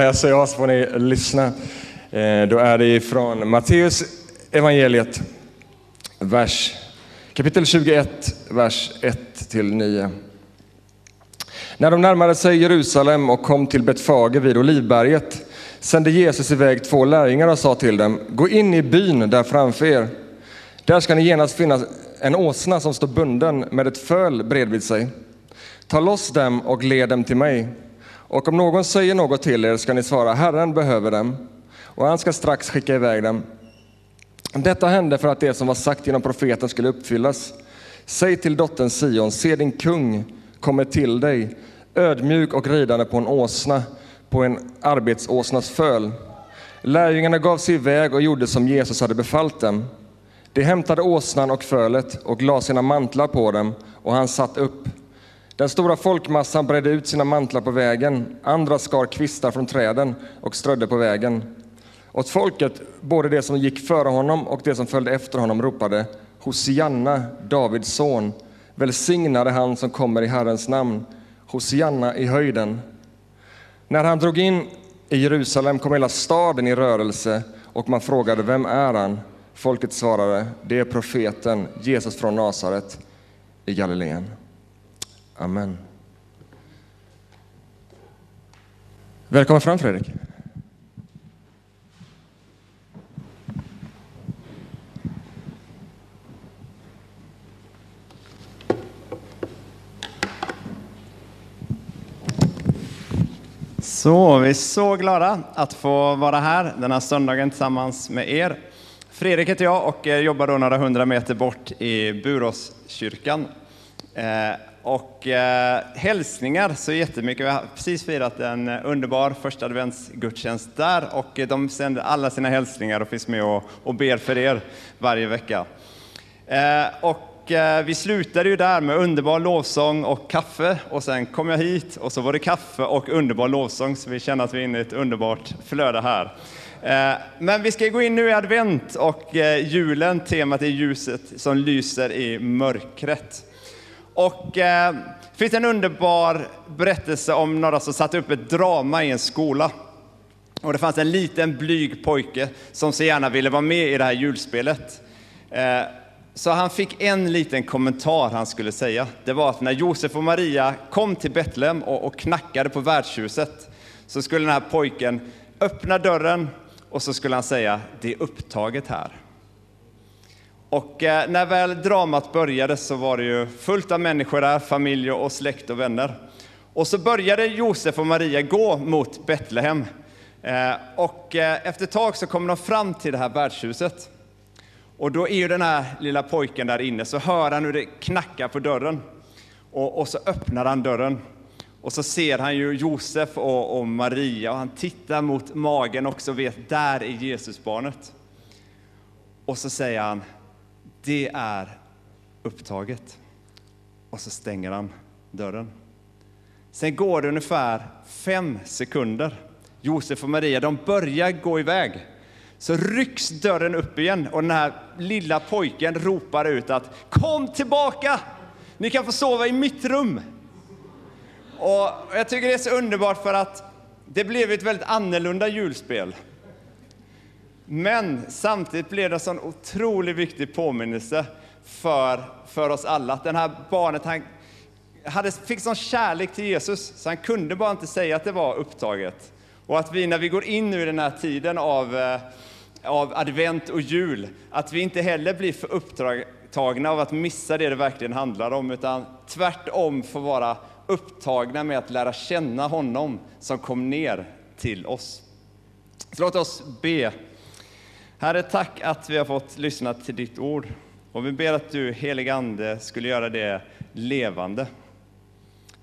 läser jag så får ni lyssna. Eh, då är det från Matteus evangeliet, vers, kapitel 21, vers 1 till 9. När de närmade sig Jerusalem och kom till Betfage vid Olivberget sände Jesus iväg två lärjungar och sa till dem, gå in i byn där framför er. Där ska ni genast finna en åsna som står bunden med ett föl bredvid sig. Ta loss dem och led dem till mig. Och om någon säger något till er ska ni svara, Herren behöver dem, och han ska strax skicka iväg dem. Detta hände för att det som var sagt genom profeten skulle uppfyllas. Säg till dottern Sion, se din kung kommer till dig, ödmjuk och ridande på en åsna, på en arbetsåsnas föl. Lärjungarna gav sig iväg och gjorde som Jesus hade befallt dem. De hämtade åsnan och fölet och lade sina mantlar på dem, och han satt upp. Den stora folkmassan bredde ut sina mantlar på vägen, andra skar kvistar från träden och strödde på vägen. Åt folket, både det som gick före honom och det som följde efter honom, ropade Hosianna, Davids son. Välsignade han som kommer i Herrens namn. Hosianna i höjden. När han drog in i Jerusalem kom hela staden i rörelse och man frågade, vem är han? Folket svarade, det är profeten Jesus från Nasaret i Galileen. Amen. Välkommen fram Fredrik. Så, vi är så glada att få vara här den här söndagen tillsammans med er. Fredrik heter jag och eh, jobbar då några hundra meter bort i Buråskyrkan. Eh, och eh, hälsningar så jättemycket. Vi har precis firat en underbar första adventsgudstjänst där och de sänder alla sina hälsningar och finns med och, och ber för er varje vecka. Eh, och eh, vi slutade ju där med underbar lovsång och kaffe och sen kom jag hit och så var det kaffe och underbar lovsång så vi känner att vi är inne i ett underbart flöde här. Eh, men vi ska gå in nu i advent och eh, julen, temat är ljuset som lyser i mörkret. Och eh, det finns en underbar berättelse om några som satte upp ett drama i en skola. Och det fanns en liten blyg pojke som så gärna ville vara med i det här julspelet. Eh, så han fick en liten kommentar han skulle säga. Det var att när Josef och Maria kom till Betlehem och, och knackade på värdshuset så skulle den här pojken öppna dörren och så skulle han säga, det är upptaget här. Och eh, när väl dramat började så var det ju fullt av människor där, familj och släkt och vänner. Och så började Josef och Maria gå mot Betlehem. Eh, och eh, efter ett tag så kommer de fram till det här värdshuset. Och då är ju den här lilla pojken där inne, så hör han hur det knackar på dörren. Och, och så öppnar han dörren. Och så ser han ju Josef och, och Maria och han tittar mot magen också och vet, där är Jesusbarnet. Och så säger han, det är upptaget. Och så stänger han dörren. Sen går det ungefär fem sekunder. Josef och Maria, de börjar gå iväg. Så rycks dörren upp igen och den här lilla pojken ropar ut att kom tillbaka! Ni kan få sova i mitt rum. Och jag tycker det är så underbart för att det blev ett väldigt annorlunda julspel. Men samtidigt blev det en sån otroligt viktig påminnelse för, för oss alla. Att den här barnet han hade, fick sån kärlek till Jesus så han kunde bara inte säga att det var upptaget. Och att vi när vi går in nu i den här tiden av, eh, av advent och jul, att vi inte heller blir för upptagna av att missa det det verkligen handlar om, utan tvärtom får vara upptagna med att lära känna honom som kom ner till oss. Så låt oss be. Herre, tack att vi har fått lyssna till ditt ord. Och vi ber att du, helig Ande, skulle göra det levande.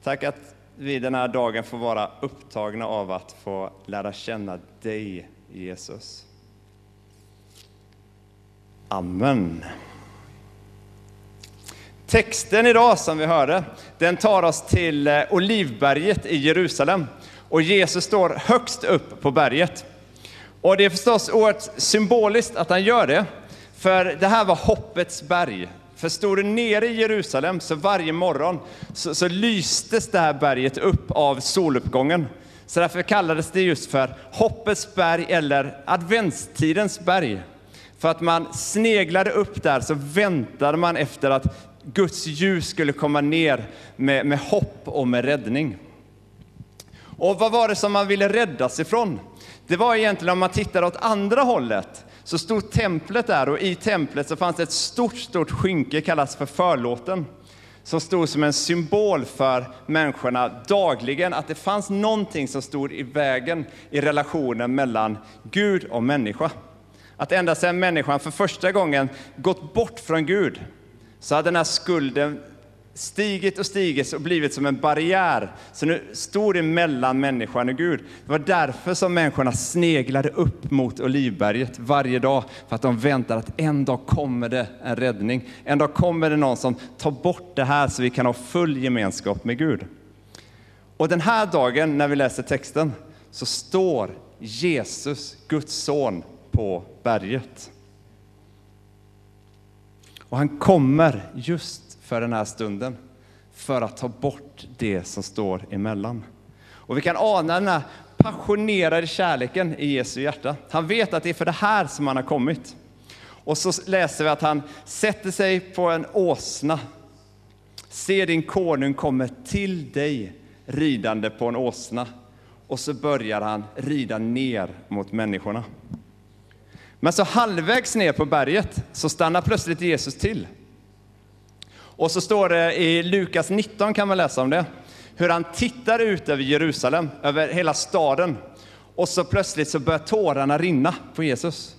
Tack att vi den här dagen får vara upptagna av att få lära känna dig, Jesus. Amen. Texten idag som vi hörde, den tar oss till eh, Olivberget i Jerusalem. Och Jesus står högst upp på berget. Och det är förstås oerhört symboliskt att han gör det, för det här var hoppets berg. För stod du nere i Jerusalem så varje morgon så, så lystes det här berget upp av soluppgången. Så därför kallades det just för hoppets berg eller adventstidens berg. För att man sneglade upp där så väntade man efter att Guds ljus skulle komma ner med, med hopp och med räddning. Och vad var det som man ville räddas ifrån? Det var egentligen om man tittar åt andra hållet, så stod templet där och i templet så fanns det ett stort, stort skynke kallas för förlåten som stod som en symbol för människorna dagligen, att det fanns någonting som stod i vägen i relationen mellan Gud och människa. Att ända sedan människan för första gången gått bort från Gud, så hade den här skulden stigit och stigit och blivit som en barriär som nu stod emellan människan och Gud. Det var därför som människorna sneglade upp mot Olivberget varje dag, för att de väntade att en dag kommer det en räddning. En dag kommer det någon som tar bort det här så vi kan ha full gemenskap med Gud. Och den här dagen när vi läser texten så står Jesus, Guds son, på berget. Och han kommer just för den här stunden, för att ta bort det som står emellan. Och vi kan ana den här passionerade kärleken i Jesu hjärta. Han vet att det är för det här som han har kommit. Och så läser vi att han sätter sig på en åsna. Se din konung kommer till dig ridande på en åsna. Och så börjar han rida ner mot människorna. Men så halvvägs ner på berget så stannar plötsligt Jesus till. Och så står det i Lukas 19 kan man läsa om det, hur han tittar ut över Jerusalem, över hela staden. Och så plötsligt så börjar tårarna rinna på Jesus.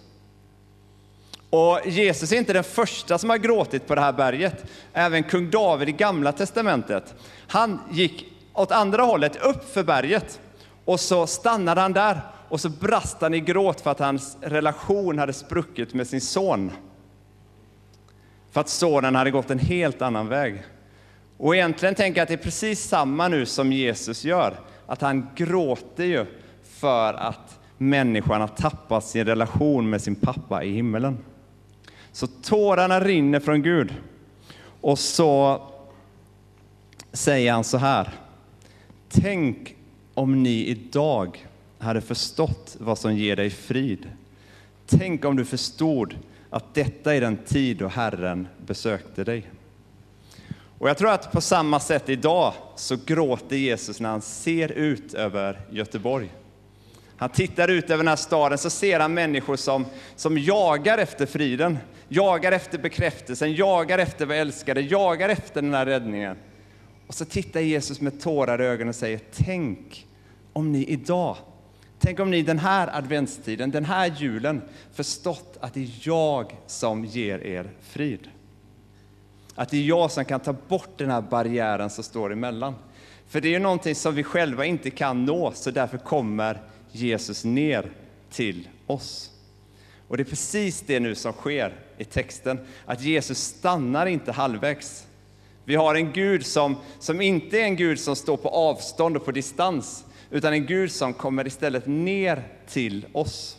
Och Jesus är inte den första som har gråtit på det här berget. Även kung David i Gamla Testamentet. Han gick åt andra hållet, upp för berget. Och så stannade han där och så brast han i gråt för att hans relation hade spruckit med sin son. För att sonen hade gått en helt annan väg. Och egentligen tänker jag att det är precis samma nu som Jesus gör. Att han gråter ju för att människan har tappat sin relation med sin pappa i himmelen. Så tårarna rinner från Gud. Och så säger han så här. Tänk om ni idag hade förstått vad som ger dig frid. Tänk om du förstod att detta är den tid då Herren besökte dig. Och jag tror att på samma sätt idag så gråter Jesus när han ser ut över Göteborg. Han tittar ut över den här staden så ser han människor som, som jagar efter friden, jagar efter bekräftelsen, jagar efter vad älskade, jagar efter den här räddningen. Och så tittar Jesus med tårar i ögonen och säger, tänk om ni idag Tänk om ni den här adventstiden, den här julen, förstått att det är jag som ger er frid. Att det är jag som kan ta bort den här barriären som står emellan. För det är ju någonting som vi själva inte kan nå, så därför kommer Jesus ner till oss. Och det är precis det nu som sker i texten, att Jesus stannar inte halvvägs. Vi har en Gud som, som inte är en Gud som står på avstånd och på distans, utan en Gud som kommer istället ner till oss.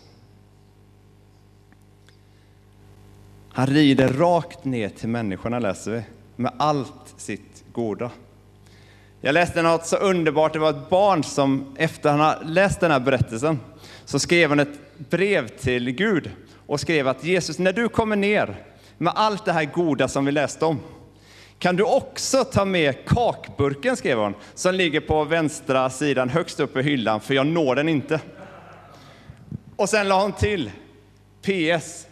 Han rider rakt ner till människorna, läser vi, med allt sitt goda. Jag läste något så underbart, det var ett barn som efter han har läst den här berättelsen, så skrev han ett brev till Gud och skrev att Jesus, när du kommer ner med allt det här goda som vi läste om, kan du också ta med kakburken, skrev hon, som ligger på vänstra sidan högst upp i hyllan, för jag når den inte. Och sen la hon till, PS,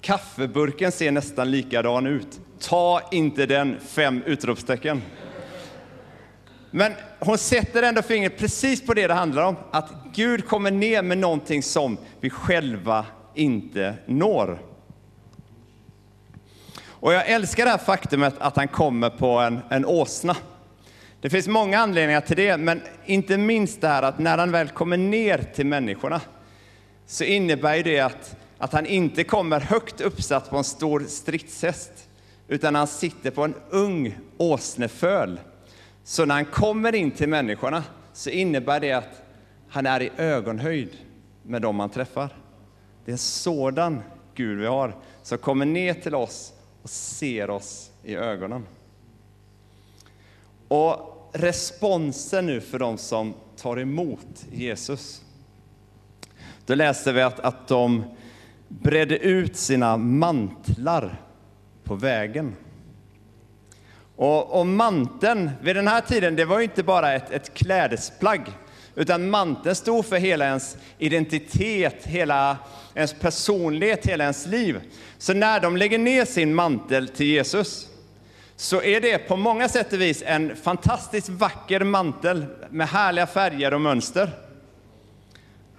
kaffeburken ser nästan likadan ut. Ta inte den, fem utropstecken. Men hon sätter ändå fingret precis på det det handlar om, att Gud kommer ner med någonting som vi själva inte når. Och jag älskar det här faktumet att han kommer på en, en åsna. Det finns många anledningar till det, men inte minst det här att när han väl kommer ner till människorna så innebär det att, att han inte kommer högt uppsatt på en stor stridshäst, utan han sitter på en ung åsneföl. Så när han kommer in till människorna så innebär det att han är i ögonhöjd med dem han träffar. Det är en sådan Gud vi har, som kommer ner till oss och ser oss i ögonen. Och responsen nu för de som tar emot Jesus. Då läser vi att, att de bredde ut sina mantlar på vägen. Och, och manteln vid den här tiden, det var ju inte bara ett, ett klädesplagg, utan manteln stod för hela ens identitet, hela ens personlighet, hela ens liv. Så när de lägger ner sin mantel till Jesus, så är det på många sätt och vis en fantastiskt vacker mantel med härliga färger och mönster.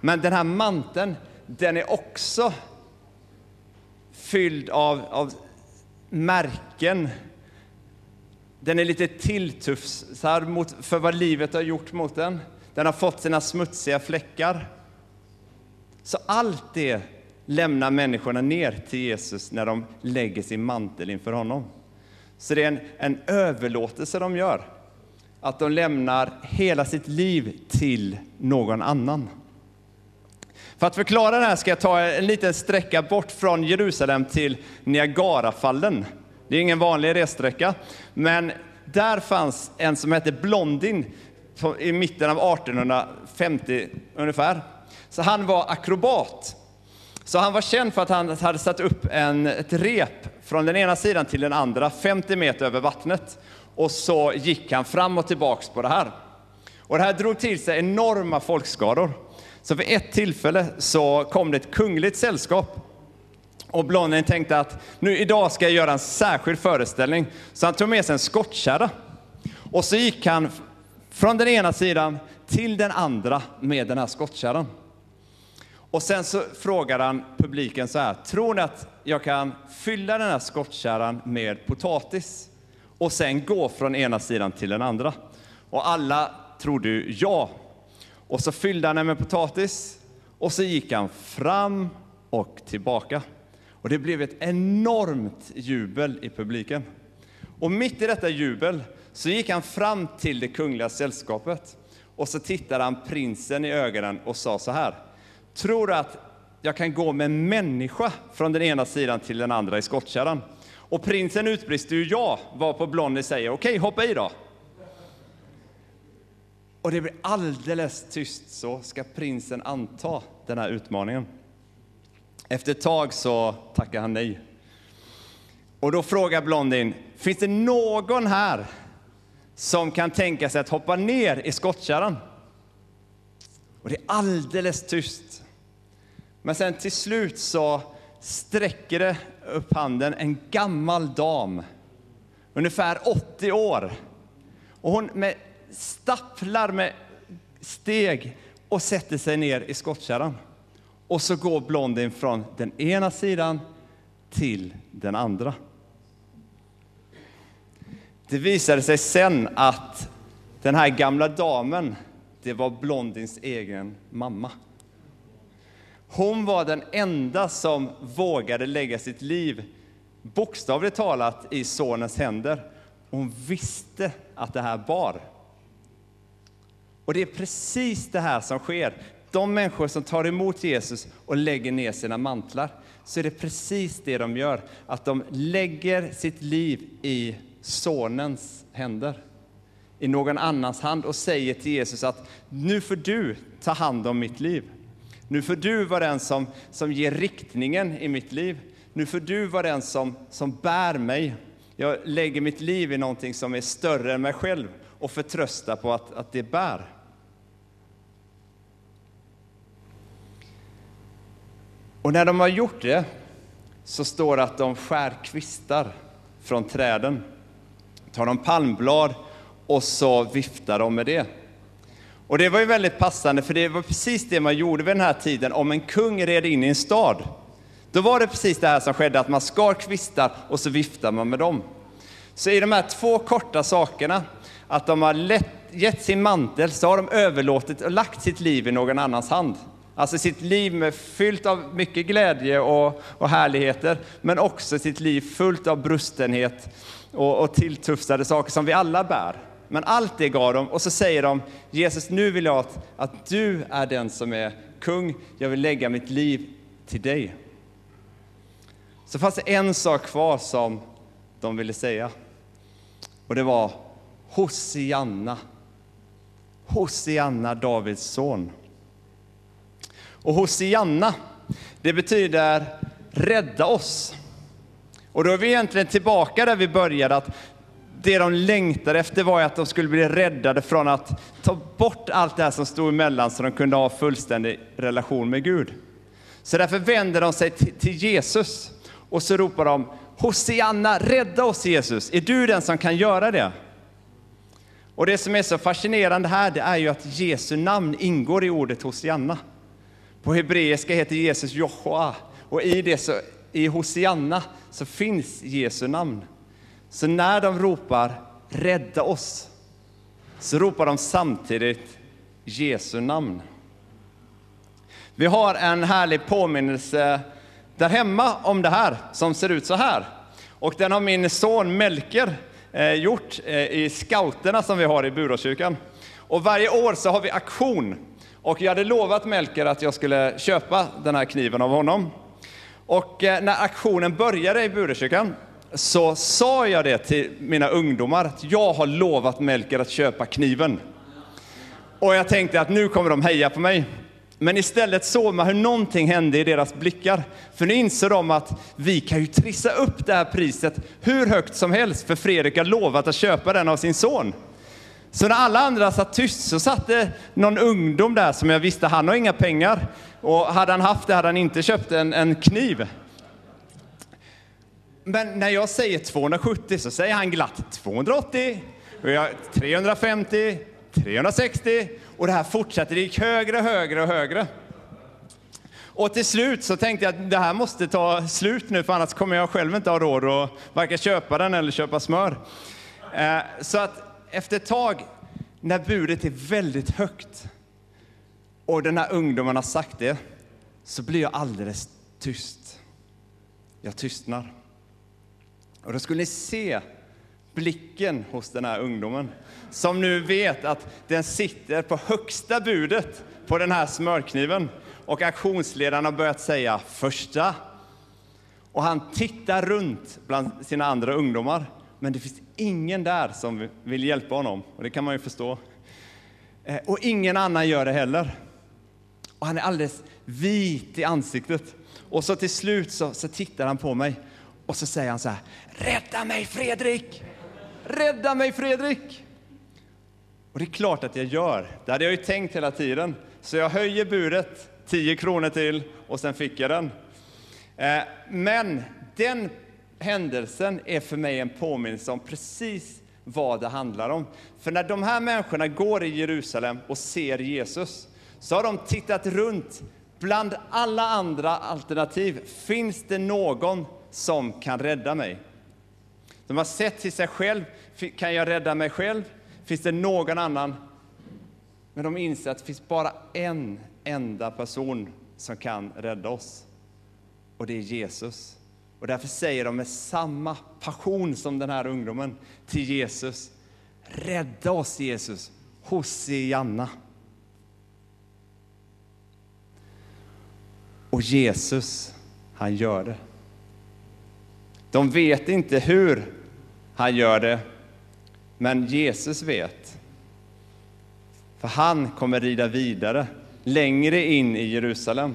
Men den här manteln, den är också fylld av, av märken. Den är lite tilltufsad mot, för vad livet har gjort mot den. Den har fått sina smutsiga fläckar. Så allt det lämnar människorna ner till Jesus när de lägger sin mantel inför honom. Så det är en, en överlåtelse de gör. Att de lämnar hela sitt liv till någon annan. För att förklara det här ska jag ta en liten sträcka bort från Jerusalem till Niagarafallen. Det är ingen vanlig ressträcka, men där fanns en som hette Blondin i mitten av 1850 ungefär. Så han var akrobat. Så han var känd för att han hade satt upp en, ett rep från den ena sidan till den andra, 50 meter över vattnet. Och så gick han fram och tillbaks på det här. Och det här drog till sig enorma folkskador. Så vid ett tillfälle så kom det ett kungligt sällskap. Och Blondin tänkte att nu idag ska jag göra en särskild föreställning. Så han tog med sig en skottkärra. Och så gick han från den ena sidan till den andra med den här skottkärran. Och sen så frågar han publiken så här, tror ni att jag kan fylla den här skottkärran med potatis och sen gå från ena sidan till den andra? Och alla trodde ju ja. Och så fyllde han den med potatis och så gick han fram och tillbaka. Och det blev ett enormt jubel i publiken. Och mitt i detta jubel så gick han fram till det kungliga sällskapet och så tittade han prinsen i ögonen och sa så här. Tror du att jag kan gå med en människa från den ena sidan till den andra i skottkärran? Och prinsen utbrister ju ja, varpå Blondie säger okej, hoppa i då. Och det blir alldeles tyst, så ska prinsen anta den här utmaningen. Efter ett tag så tackar han nej. Och då frågar Blondin, finns det någon här som kan tänka sig att hoppa ner i skottkärran? Och det är alldeles tyst. Men sen till slut så sträcker det upp handen en gammal dam, ungefär 80 år. Och hon med stapplar med steg och sätter sig ner i skottkärran. Och så går Blondin från den ena sidan till den andra. Det visade sig sen att den här gamla damen, det var Blondins egen mamma. Hon var den enda som vågade lägga sitt liv, bokstavligt talat, i sonens händer. Hon visste att det här bar. Och det är precis det här som sker. De människor som tar emot Jesus och lägger ner sina mantlar, så är det precis det de gör. Att de lägger sitt liv i sonens händer, i någon annans hand och säger till Jesus att nu får du ta hand om mitt liv. Nu får du vara den som, som ger riktningen i mitt liv. Nu får du vara den som, som bär mig. Jag lägger mitt liv i någonting som är större än mig själv och förtröstar på att, att det bär. Och när de har gjort det så står det att de skär kvistar från träden. Tar de palmblad och så viftar de med det. Och det var ju väldigt passande, för det var precis det man gjorde vid den här tiden om en kung red in i en stad. Då var det precis det här som skedde, att man skar kvistar och så viftar man med dem. Så i de här två korta sakerna, att de har lätt, gett sin mantel, så har de överlåtit och lagt sitt liv i någon annans hand. Alltså sitt liv med fyllt av mycket glädje och, och härligheter, men också sitt liv fullt av brustenhet och, och tilltufsade saker som vi alla bär. Men allt det gav de och så säger de, Jesus nu vill jag att, att du är den som är kung, jag vill lägga mitt liv till dig. Så fanns det en sak kvar som de ville säga. Och det var Hosianna. Hosianna, Davids son. Och Hosianna, det betyder rädda oss. Och då är vi egentligen tillbaka där vi började, att det de längtade efter var att de skulle bli räddade från att ta bort allt det här som stod emellan så de kunde ha fullständig relation med Gud. Så därför vänder de sig till Jesus och så ropar de Hosianna, rädda oss Jesus, är du den som kan göra det? Och det som är så fascinerande här, det är ju att Jesu namn ingår i ordet Hosianna. På hebreiska heter Jesus Joshua och i det så, i Hosianna så finns Jesu namn. Så när de ropar rädda oss, så ropar de samtidigt Jesu namn. Vi har en härlig påminnelse där hemma om det här som ser ut så här. Och den har min son Melker eh, gjort eh, i scouterna som vi har i Buråskyrkan. Och varje år så har vi aktion. Och jag hade lovat Melker att jag skulle köpa den här kniven av honom. Och eh, när aktionen började i Burekyrkan, så sa jag det till mina ungdomar att jag har lovat Melker att köpa kniven. Och jag tänkte att nu kommer de heja på mig. Men istället såg man hur någonting hände i deras blickar. För nu inser de att vi kan ju trissa upp det här priset hur högt som helst, för Fredrik har lovat att köpa den av sin son. Så när alla andra satt tyst så satt det någon ungdom där som jag visste, han har inga pengar. Och hade han haft det hade han inte köpt en, en kniv. Men när jag säger 270 så säger han glatt 280, och jag, 350, 360 och det här fortsatte. Det gick högre, och högre och högre. Och till slut så tänkte jag att det här måste ta slut nu för annars kommer jag själv inte ha råd att varken köpa den eller köpa smör. Eh, så att efter ett tag när budet är väldigt högt och den här ungdomen har sagt det så blir jag alldeles tyst. Jag tystnar. Och då skulle ni se blicken hos den här ungdomen som nu vet att den sitter på högsta budet på den här smörkniven. Och auktionsledaren har börjat säga första. Och han tittar runt bland sina andra ungdomar, men det finns ingen där som vill hjälpa honom. Och det kan man ju förstå. Eh, och ingen annan gör det heller. Och han är alldeles vit i ansiktet. Och så till slut så, så tittar han på mig och så säger han så här, rädda mig Fredrik! Rädda mig Fredrik! Och det är klart att jag gör. Det hade jag ju tänkt hela tiden. Så jag höjer buret, 10 kronor till och sen fick jag den. Eh, men den händelsen är för mig en påminnelse om precis vad det handlar om. För när de här människorna går i Jerusalem och ser Jesus så har de tittat runt bland alla andra alternativ. Finns det någon som kan rädda mig? De har sett till sig själv. Kan jag rädda mig själv? Finns det någon annan? Men de inser att det finns bara en enda person som kan rädda oss. Och det är Jesus. Och därför säger de med samma passion som den här ungdomen till Jesus. Rädda oss Jesus, Hosianna. Och Jesus, han gör det. De vet inte hur han gör det, men Jesus vet. För han kommer rida vidare längre in i Jerusalem.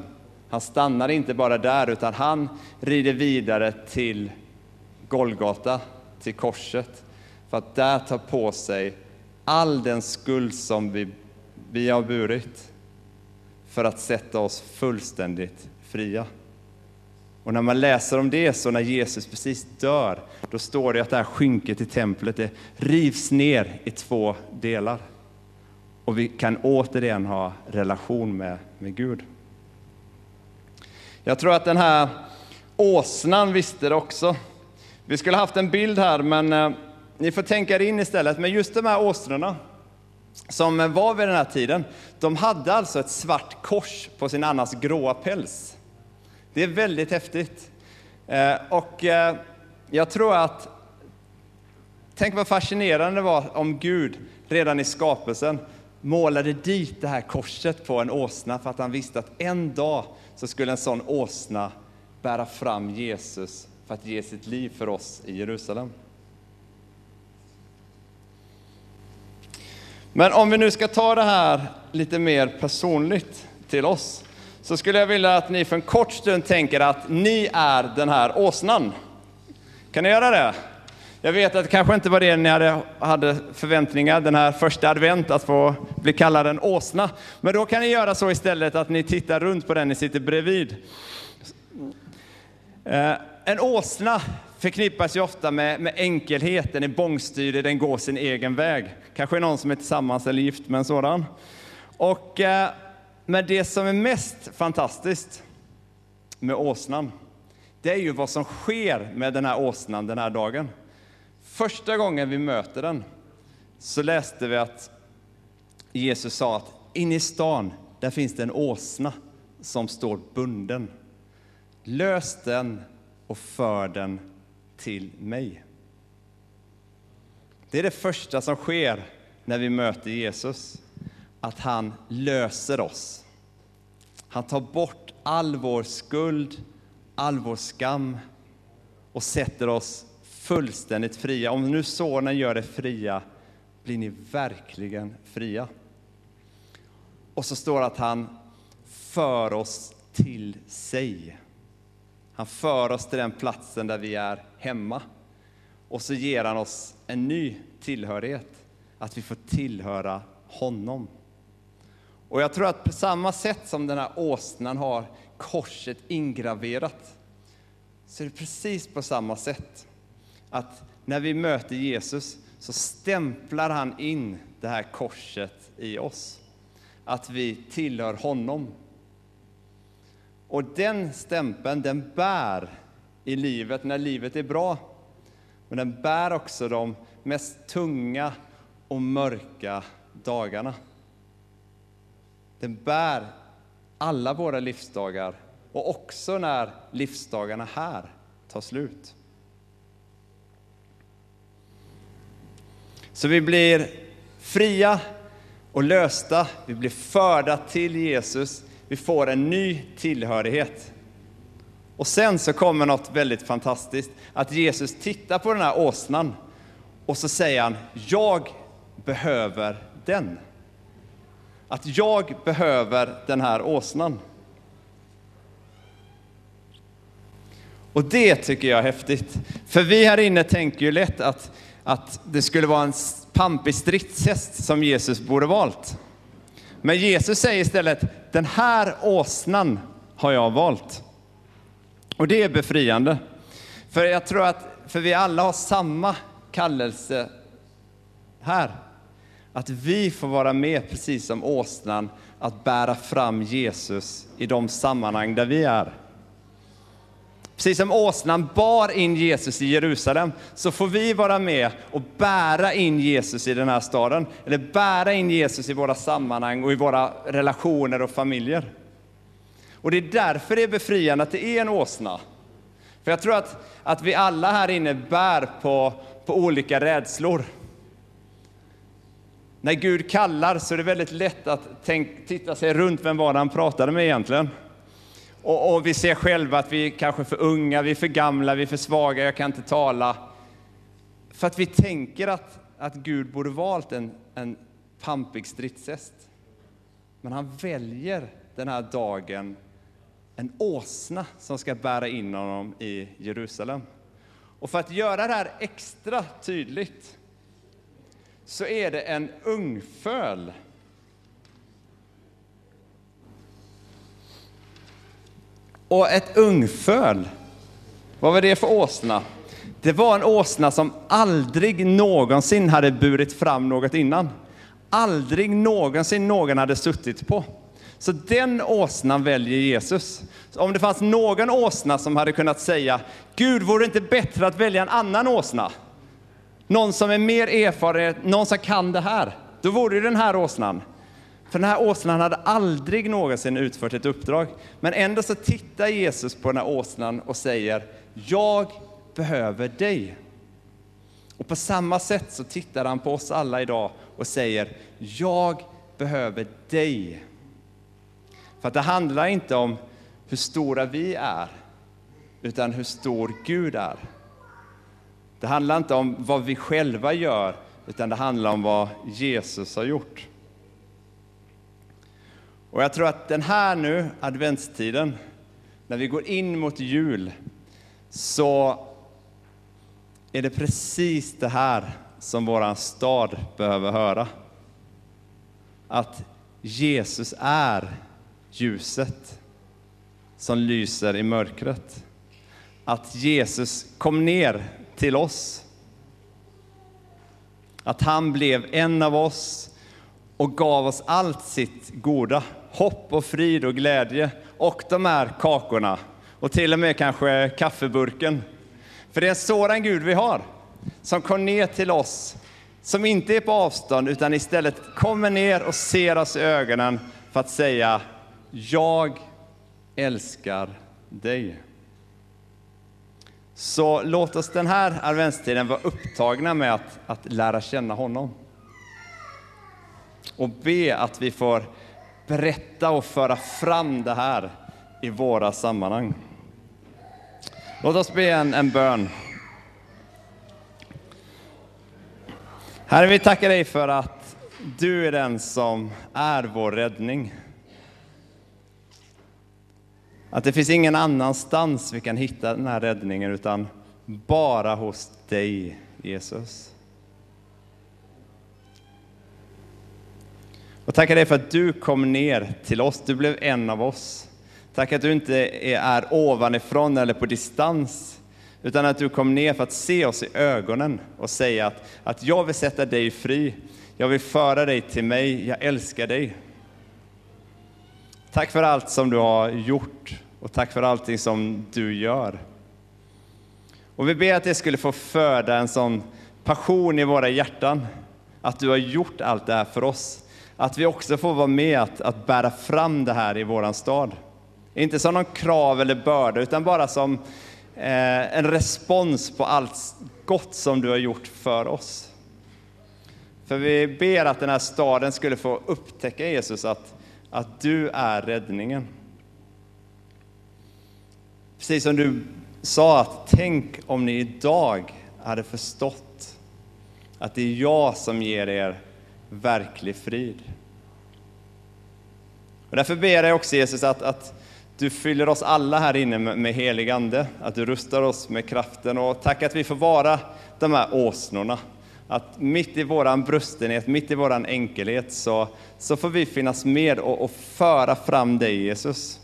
Han stannar inte bara där, utan han rider vidare till Golgata, till korset, för att där ta på sig all den skuld som vi, vi har burit, för att sätta oss fullständigt fria. Och när man läser om det, så när Jesus precis dör, då står det att det här skynket i templet det rivs ner i två delar. Och vi kan återigen ha relation med, med Gud. Jag tror att den här åsnan visste det också. Vi skulle haft en bild här, men eh, ni får tänka er in istället. Men just de här åsnorna som var vid den här tiden, de hade alltså ett svart kors på sin annars gråa päls. Det är väldigt häftigt. Eh, och eh, jag tror att, tänk vad fascinerande det var om Gud redan i skapelsen målade dit det här korset på en åsna för att han visste att en dag så skulle en sån åsna bära fram Jesus för att ge sitt liv för oss i Jerusalem. Men om vi nu ska ta det här lite mer personligt till oss, så skulle jag vilja att ni för en kort stund tänker att ni är den här åsnan. Kan ni göra det? Jag vet att det kanske inte var det ni hade, hade förväntningar den här första advent, att få bli kallad en åsna. Men då kan ni göra så istället att ni tittar runt på den ni sitter bredvid. Eh, en åsna förknippas ju ofta med, med enkelhet, den är bångstyrig, den går sin egen väg. Kanske någon som är tillsammans eller gift med en sådan. Och, eh, men det som är mest fantastiskt med åsnan, det är ju vad som sker med den här åsnan den här dagen. Första gången vi möter den så läste vi att Jesus sa att inne i stan, där finns det en åsna som står bunden. Lös den och för den till mig. Det är det första som sker när vi möter Jesus, att han löser oss. Han tar bort all vår skuld, all vår skam och sätter oss fullständigt fria. Om nu Sonen gör er fria blir ni verkligen fria. Och så står det att han för oss till sig. Han för oss till den platsen där vi är hemma. Och så ger han oss en ny tillhörighet, att vi får tillhöra honom. Och jag tror att på samma sätt som den här åsnan har korset ingraverat, så är det precis på samma sätt. Att när vi möter Jesus så stämplar han in det här korset i oss. Att vi tillhör honom. Och den stämpeln, den bär i livet när livet är bra. Men den bär också de mest tunga och mörka dagarna. Den bär alla våra livsdagar och också när livsdagarna här tar slut. Så vi blir fria och lösta, vi blir förda till Jesus, vi får en ny tillhörighet. Och sen så kommer något väldigt fantastiskt, att Jesus tittar på den här åsnan och så säger han, jag behöver den. Att jag behöver den här åsnan. Och det tycker jag är häftigt. För vi här inne tänker ju lätt att, att det skulle vara en pampig stridshäst som Jesus borde valt. Men Jesus säger istället, den här åsnan har jag valt. Och det är befriande. För jag tror att, för vi alla har samma kallelse här. Att vi får vara med, precis som åsnan, att bära fram Jesus i de sammanhang där vi är. Precis som åsnan bar in Jesus i Jerusalem, så får vi vara med och bära in Jesus i den här staden. Eller bära in Jesus i våra sammanhang och i våra relationer och familjer. Och det är därför det är befriande att det är en åsna. För jag tror att, att vi alla här inne bär på, på olika rädslor. När Gud kallar så är det väldigt lätt att tänk, titta sig runt, vem var det han pratade med egentligen? Och, och, vi ser själva att vi kanske är för unga, vi är för gamla, vi är för svaga, jag kan inte tala. För att vi tänker att, att Gud borde valt en, en pampig stridshäst. Men han väljer den här dagen en åsna som ska bära in honom i Jerusalem. Och för att göra det här extra tydligt så är det en ungföl Och ett ungföl, vad var det för åsna? Det var en åsna som aldrig någonsin hade burit fram något innan. Aldrig någonsin någon hade suttit på. Så den åsnan väljer Jesus. Så om det fanns någon åsna som hade kunnat säga, Gud, vore det inte bättre att välja en annan åsna? Någon som är mer erfaren, någon som kan det här. Då vore det den här åsnan. För den här åsnan hade aldrig någonsin utfört ett uppdrag. Men ändå så tittar Jesus på den här åsnan och säger, jag behöver dig. Och på samma sätt så tittar han på oss alla idag och säger, jag behöver dig. För att det handlar inte om hur stora vi är, utan hur stor Gud är. Det handlar inte om vad vi själva gör, utan det handlar om vad Jesus har gjort. Och jag tror att den här nu, adventstiden, när vi går in mot jul, så är det precis det här som vår stad behöver höra. Att Jesus är ljuset som lyser i mörkret. Att Jesus kom ner till oss. Att han blev en av oss och gav oss allt sitt goda, hopp och frid och glädje och de här kakorna och till och med kanske kaffeburken. För det är en sådan Gud vi har, som kom ner till oss, som inte är på avstånd utan istället kommer ner och ser oss i ögonen för att säga Jag älskar dig. Så låt oss den här adventstiden vara upptagna med att, att lära känna honom. Och be att vi får berätta och föra fram det här i våra sammanhang. Låt oss be en, en bön. Herre, vi tackar dig för att du är den som är vår räddning. Att det finns ingen annanstans vi kan hitta den här räddningen utan bara hos dig, Jesus. Och tackar dig för att du kom ner till oss, du blev en av oss. Tack att du inte är ovanifrån eller på distans, utan att du kom ner för att se oss i ögonen och säga att, att jag vill sätta dig fri, jag vill föra dig till mig, jag älskar dig. Tack för allt som du har gjort och tack för allting som du gör. Och vi ber att det skulle få föda en sån passion i våra hjärtan, att du har gjort allt det här för oss. Att vi också får vara med att, att bära fram det här i våran stad. Inte som någon krav eller börda, utan bara som eh, en respons på allt gott som du har gjort för oss. För vi ber att den här staden skulle få upptäcka Jesus, att, att du är räddningen. Precis som du sa att tänk om ni idag hade förstått att det är jag som ger er verklig frid. Och därför ber jag också Jesus att, att du fyller oss alla här inne med, med helig ande, att du rustar oss med kraften och tack att vi får vara de här åsnorna. Att mitt i våran brustenhet, mitt i våran enkelhet så, så får vi finnas med och, och föra fram dig Jesus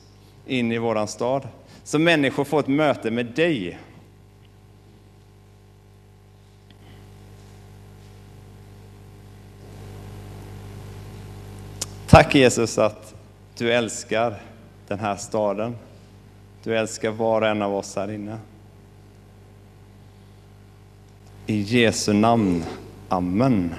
in i våran stad. Så människor får ett möte med dig. Tack Jesus att du älskar den här staden. Du älskar var och en av oss här inne. I Jesu namn. Amen.